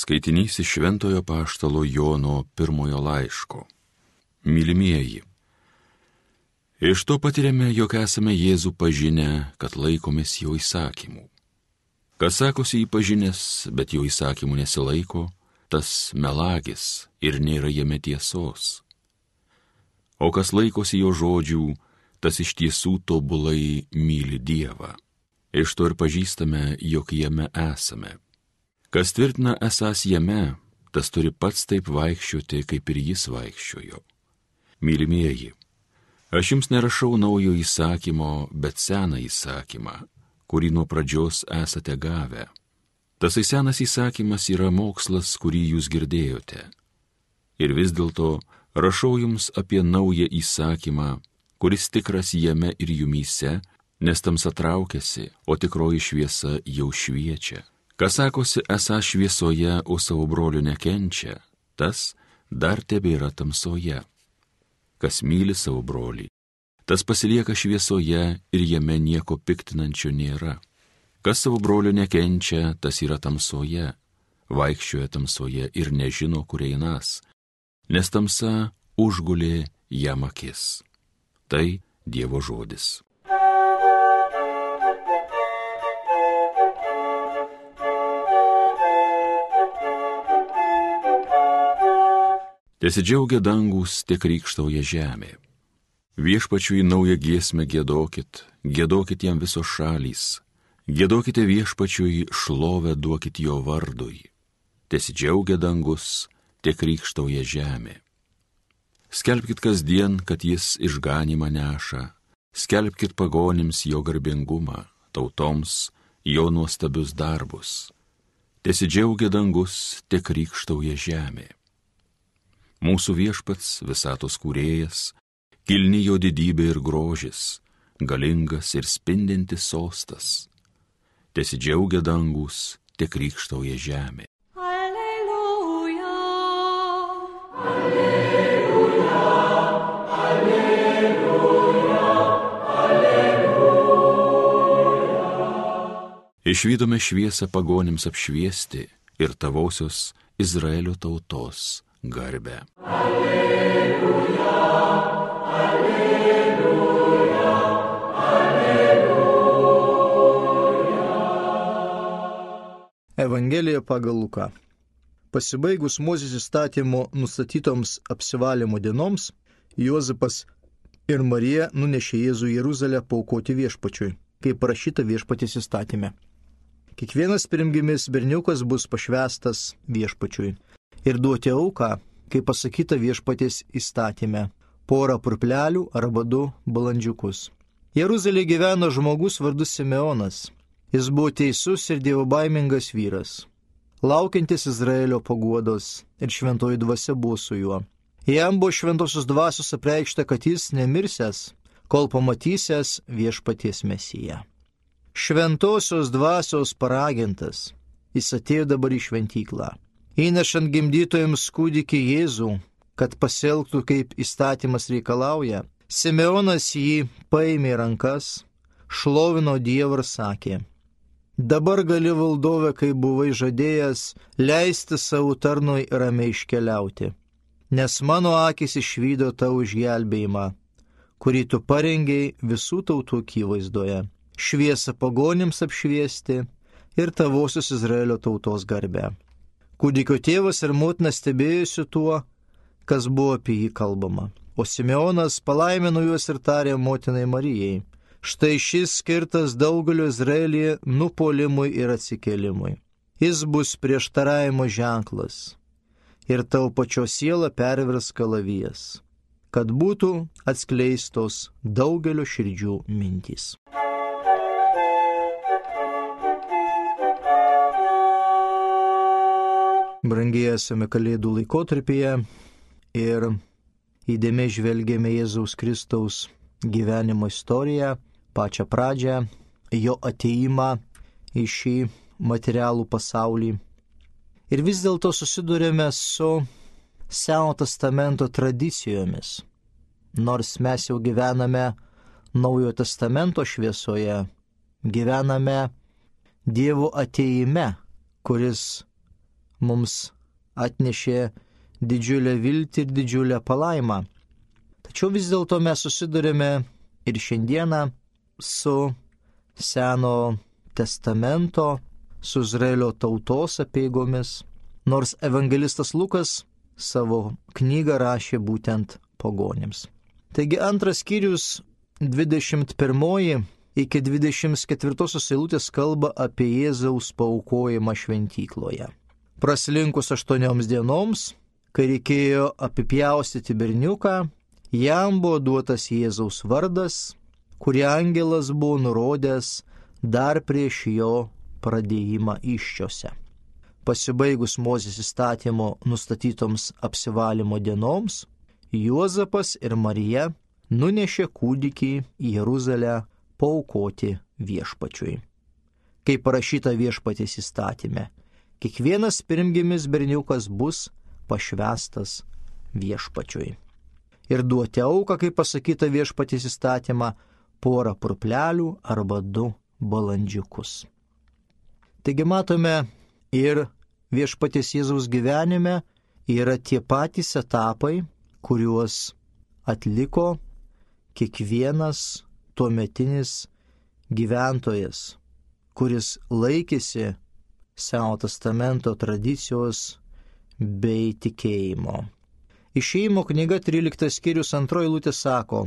Skaitinys iš Šventojo Paštalo Jono pirmojo laiško. Mylimieji. Iš to patiriame, jog esame Jėzų pažinę, kad laikomės jo įsakymų. Kas sakosi jį pažinęs, bet jo įsakymų nesilaiko, tas melagis ir nėra jame tiesos. O kas laikosi jo žodžių, tas iš tiesų tobulai myli Dievą. Iš to ir pažįstame, jog jame esame. Kas tvirtina esas jame, tas turi pats taip vaikščioti, kaip ir jis vaikščiojo. Mylimieji, aš jums nerašau naujo įsakymo, bet seną įsakymą, kurį nuo pradžios esate gavę. Tasai senas įsakymas yra mokslas, kurį jūs girdėjote. Ir vis dėlto rašau jums apie naują įsakymą, kuris tikras jame ir jumyse, nes tamsa traukiasi, o tikroji šviesa jau šviečia. Kas sakosi esą šviesoje, o savo brolių nekenčia, tas dar tebėra tamsoje. Kas myli savo brolį, tas pasilieka šviesoje ir jame nieko piktinančio nėra. Kas savo brolių nekenčia, tas yra tamsoje, vaikščioja tamsoje ir nežino, kur einas, nes tamsa užgulė jam akis. Tai Dievo žodis. Tesidžiaugia dangus, tiek rykštauja žemė. Viešpačiui naują giesmę gėdokit, gėdokit jam visos šalys, gėdokite viešpačiui šlovę duokit jo vardui. Tesidžiaugia dangus, tiek rykštauja žemė. Skelbkite kasdien, kad jis išganimą neša, skelbkite pagonims jo garbingumą, tautoms jo nuostabius darbus. Tesidžiaugia dangus, tiek rykštauja žemė mūsų viešpats visatos kūrėjas, kilni jo didybė ir grožis, galingas ir spindintis sostas. Tesidžiaugia dangus, tiek rykštauja žemė. Alleluja. Alleluja. Alleluja. Išvykome šviesą pagonims apšviesti ir tavosios Izraelio tautos garbę. Alleluja, alleluja, alleluja. Evangelija pagal Luką. Pasibaigus Mozės įstatymo nustatytoms apsivalymo dienoms, Juozapas ir Marija nunešė Jėzų į Jeruzalę paukoti viešpačiui, kaip parašyta viešpatės įstatymė. Kiekvienas pirmgimis berniukas bus pašvestas viešpačiui ir duoti auką, kaip pasakyta viešpatės įstatymė - porą purplelių arba du balandžiukus. Jeruzalė gyveno žmogus vardu Simeonas. Jis buvo teisus ir dievobaimingas vyras, laukiantis Izraelio paguodos ir šventoji dvasia buvo su juo. Jam buvo šventosios dvasios apreikšta, kad jis nemirsęs, kol pamatysęs viešpaties mesiją. Šventosios dvasios paragintas, jis atėjo dabar į šventyklą įnešant gimdytojams kūdikį Jėzų, kad pasielgtų kaip įstatymas reikalauja, Simeonas jį paėmė rankas, šlovino Dievą ir sakė, dabar gali valdovė, kai buvai žadėjęs, leisti savo tarnui ramiai iškeliauti, nes mano akis išvydo tau išgelbėjimą, kurį tu parengiai visų tautų akivaizdoje, šviesą pagonims apšviesti ir tavosios Izraelio tautos garbę. Kūdikio tėvas ir motina stebėjusi tuo, kas buvo apie jį kalbama. O Simeonas palaimino juos ir tarė motinai Marijai. Štai šis skirtas daugeliu Izraelyje nupolimui ir atsikėlimui. Jis bus prieštaravimo ženklas. Ir tau pačio siela pervers kalavijas, kad būtų atskleistos daugelio širdžių mintys. Brangiai esame Kalėdų laikotarpyje ir įdėmiai žvelgėme Jėzaus Kristaus gyvenimo istoriją, pačią pradžią, jo ateimą į šį materialų pasaulį. Ir vis dėlto susidurėme su Seno testamento tradicijomis. Nors mes jau gyvename Naujojo testamento šviesoje, gyvename Dievo ateime, kuris mums atnešė didžiulę viltį ir didžiulę palaimą. Tačiau vis dėlto mes susidurime ir šiandieną su Seno testamento, su Izraelio tautos apieigomis, nors evangelistas Lukas savo knygą rašė būtent pagonims. Taigi antras skyrius 21 iki 24 eilutės kalba apie Jėzaus paukojimą šventykloje. Praslinkus aštuonioms dienoms, kai reikėjo apipjaustyti berniuką, jam buvo duotas Jėzaus vardas, kurį angelas buvo nurodęs dar prieš jo pradėjimą iščiose pasibaigus Mozės įstatymo nustatytoms apsivalymo dienoms, Juozapas ir Marija nunešė kūdikį į Jeruzalę paukoti viešpačiui. Kaip parašyta viešpatės įstatymė, kiekvienas pirmgimis berniukas bus pašvestas viešpačiui. Ir duoti auką, kaip pasakyta viešpatės įstatymą, porą purplelių arba du balandžiukus. Taigi matome ir viešpatės Jėzaus gyvenime yra tie patys etapai, kuriuos atliko kiekvienas tuometinis gyventojas, kuris laikėsi Seno testamento tradicijos bei tikėjimo. Išėjimo knyga 13 skyrius antroji lūtė sako,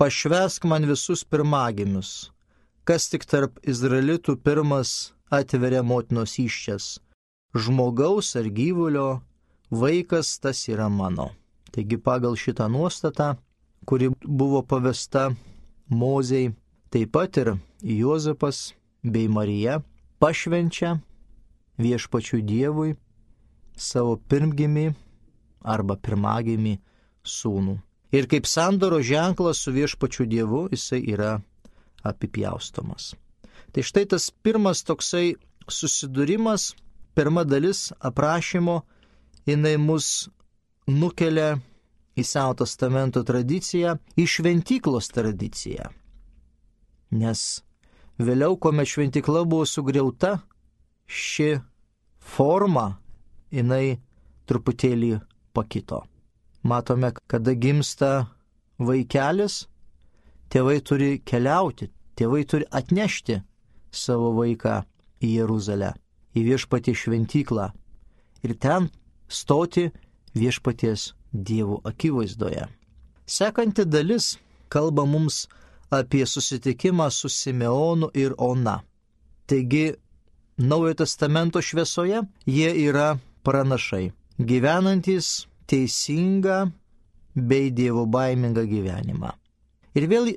pašvesk man visus pirmagimius, kas tik tarp izraelitų pirmas atveria motinos iščias, žmogaus ar gyvulio vaikas tas yra mano. Taigi pagal šitą nuostatą, kuri buvo pavesta Mozei, taip pat ir Juozapas bei Marija pašvenčia viešpačių Dievui savo pirmgimį arba pirmagimį sūnų. Ir kaip sandoro ženklas su viešpačiu Dievu jisai yra apipjaustomas. Tai štai tas pirmas toksai susidūrimas pirma dalis aprašymo, jinai mus nukelia į Seno testamento tradiciją, į šventyklos tradiciją. Nes vėliau, kuomet šventykla buvo sugriauta, ši forma jinai truputėlį pakito. Matome, kada gimsta vaikelis, tėvai turi keliauti, tėvai turi atnešti savo vaiką į Jeruzalę į viešpatį šventyklą ir ten stoti viešpaties dievų akivaizdoje. Sekanti dalis kalba mums apie susitikimą su Simeonu ir Ona. Taigi, Naujojo testamento šviesoje jie yra pranašai, gyvenantis teisingą bei dievo baimingą gyvenimą. Ir vėl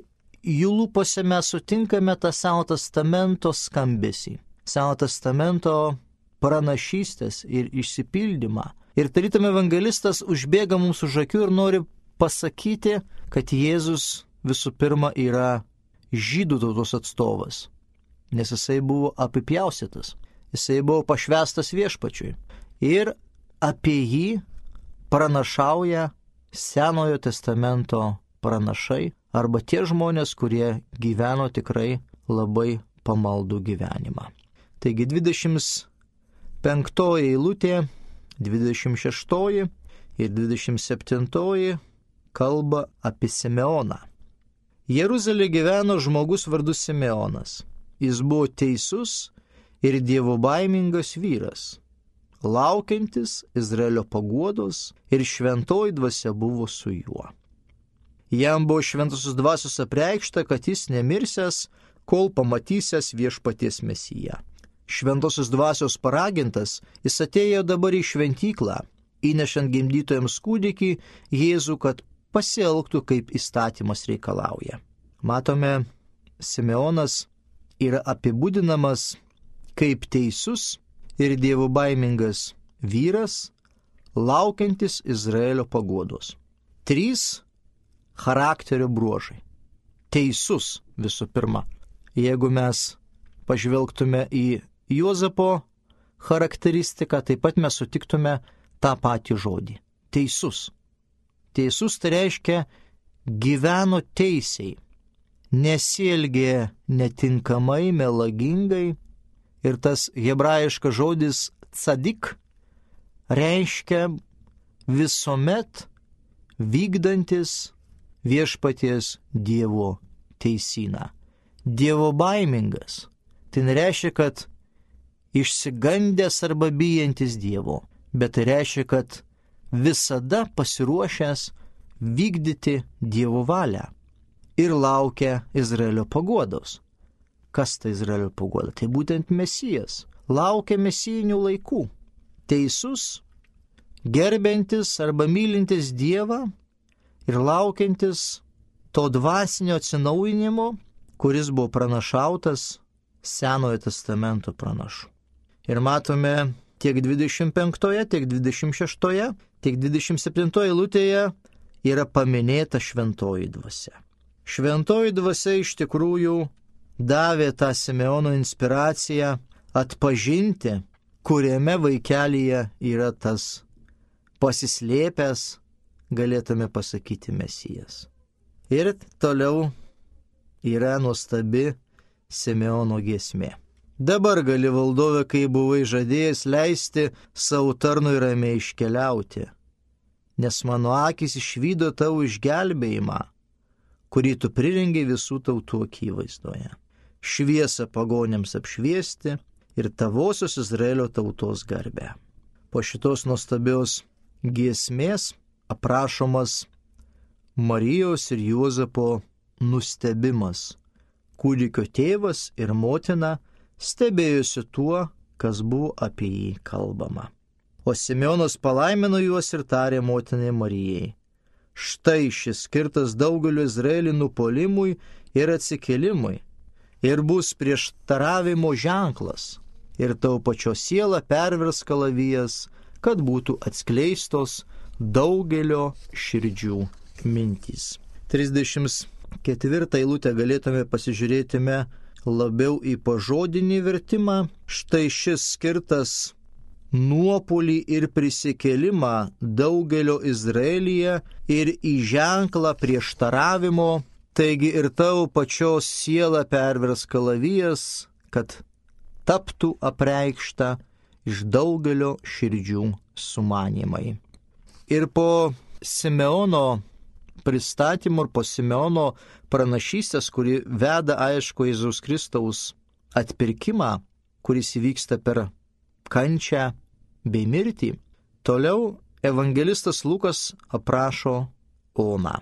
jų lūpose mes sutinkame tą Seno testamento skambesį. Seno testamento pranašystės ir išsipildymą. Ir tarytum evangelistas užbėga mums už akių ir nori pasakyti, kad Jėzus visų pirma yra žydų tautos atstovas, nes jisai buvo apipjausytas, jisai buvo pašvestas viešpačiui. Ir apie jį pranašauja Senojo testamento pranašai arba tie žmonės, kurie gyveno tikrai labai pamaldų gyvenimą. Taigi 25 eilutė, 26 ir 27 kalba apie Simeoną. Jeruzalė gyveno žmogus vardu Simeonas. Jis buvo teisus ir dievo baimingas vyras, laukiantis Izraelio paguodos ir šventoji dvasia buvo su juo. Jam buvo šventosios dvasios apreikšta, kad jis nemirsęs, kol pamatysęs viešpaties mesiją šventosios dvasios paragintas, jis atėjo dabar į šventyklą, įnešant gimdytojams kūdikį Jėzų, kad pasielgtų kaip įstatymas reikalauja. Matome, Simeonas yra apibūdinamas kaip teisus ir dievų baimingas vyras, laukiantis Izraelio pagodos. Trys charakterio bruožai. Teisus visų pirma. Jeigu mes pažvelgtume į Juozapo charakteristiką, taip pat mes sutiktume tą patį žodį - teisus. Teisus tai reiškia gyveno teisiai, nesielgė netinkamai, melagingai ir tas hebrajiškas žodis cadik reiškia visuomet vykdantis viešpaties Dievo teisyną. Dievo baimingas. Tai nereiškia, kad išsigandęs arba bijantis Dievo, bet tai reiškia, kad visada pasiruošęs vykdyti Dievo valią ir laukia Izraelio pagodos. Kas tai Izraelio pagoda? Tai būtent Mesijas. Laukia mesijinių laikų. Teisus, gerbintis arba mylintis Dievą ir laukiantis to dvasinio atsinaujinimo, kuris buvo pranašautas Senojo testamento pranašu. Ir matome tiek 25, tiek 26, tiek 27 eilutėje yra paminėta šventoji dvasia. Šventoji dvasia iš tikrųjų davė tą Simeono inspiraciją atpažinti, kuriame vaikelyje yra tas pasislėpęs, galėtume pasakyti, mesijas. Ir toliau yra nuostabi Simeono giesmė. Dabar gali valdovė, kai buvai žadėjęs leisti savo tarnui ramiai iškeliauti, nes mano akis išvydo tavo išgelbėjimą, kurį tu prirengiai visų tautų akivaizdoje. Šviesą pagonėms apšviesti ir tavosios Izraelio tautos garbę. Po šitos nuostabios giesmės aprašomas Marijos ir Juozapo nustebimas kūdikio tėvas ir motina stebėjosi tuo, kas buvo apie jį kalbama. O Simeonas palaimino juos ir tarė motinai Marijai. Štai šis skirtas daugeliu Izraelį nupolimui ir atsikelimui ir bus prieštaravimo ženklas ir tau pačio siela pervers kalavijas, kad būtų atskleistos daugelio širdžių mintys. 30 ketvirtą eilutę galėtume pasižiūrėtume labiau į pažodinį vertimą. Štai šis skirtas nuopolį ir prisikelimą daugelio Izraelyje ir į ženklą prieštaravimo, taigi ir tavo pačios siela pervers kalavijas, kad taptų apreikšta iš daugelio širdžių sumanimai. Ir po Simeono pristatymu ir po Simeono pranašystės, kuri veda aišku Jėzaus Kristaus atpirkimą, kuris įvyksta per kančią bei mirtį, toliau evangelistas Lukas aprašo Oną.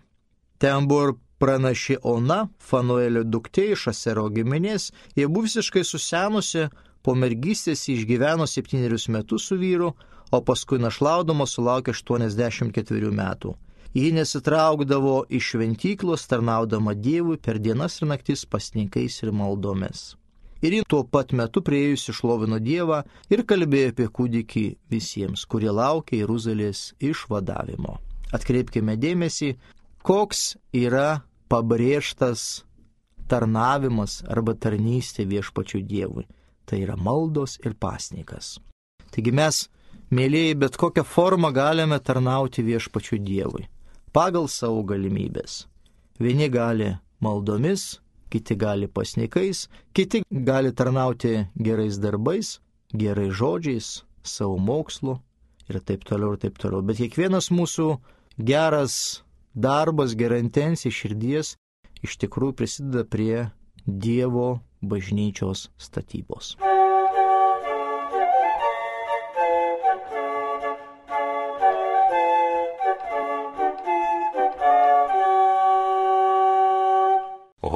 Ten buvo ir pranaši Ona, Fanuelio duktė iš Asero giminės, jie buvo visiškai susenusi, po mergystės išgyveno septynerius metus su vyru, o paskui našlaudama sulaukė 84 metų. Ji nesitraukdavo iš šventyklos, tarnaudama Dievui per dienas ir naktis pasninkais ir maldomis. Ir ji tuo pat metu prieėjusi šlovino Dievą ir kalbėjo apie kūdikį visiems, kurie laukia Jeruzalės išvadavimo. Atkreipkime dėmesį, koks yra pabrėžtas tarnavimas arba tarnystė viešpačių Dievui. Tai yra maldos ir pasnikas. Taigi mes, mėlyjei, bet kokią formą galime tarnauti viešpačių Dievui pagal savo galimybės. Vieni gali maldomis, kiti gali pasnikais, kiti gali tarnauti gerais darbais, gerais žodžiais, savo mokslu ir taip toliau ir taip toliau. Bet kiekvienas mūsų geras darbas, gera intencija širdies iš tikrųjų prisideda prie Dievo bažnyčios statybos.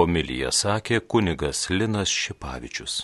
Homiliją sakė kunigas Linas Šipavičius.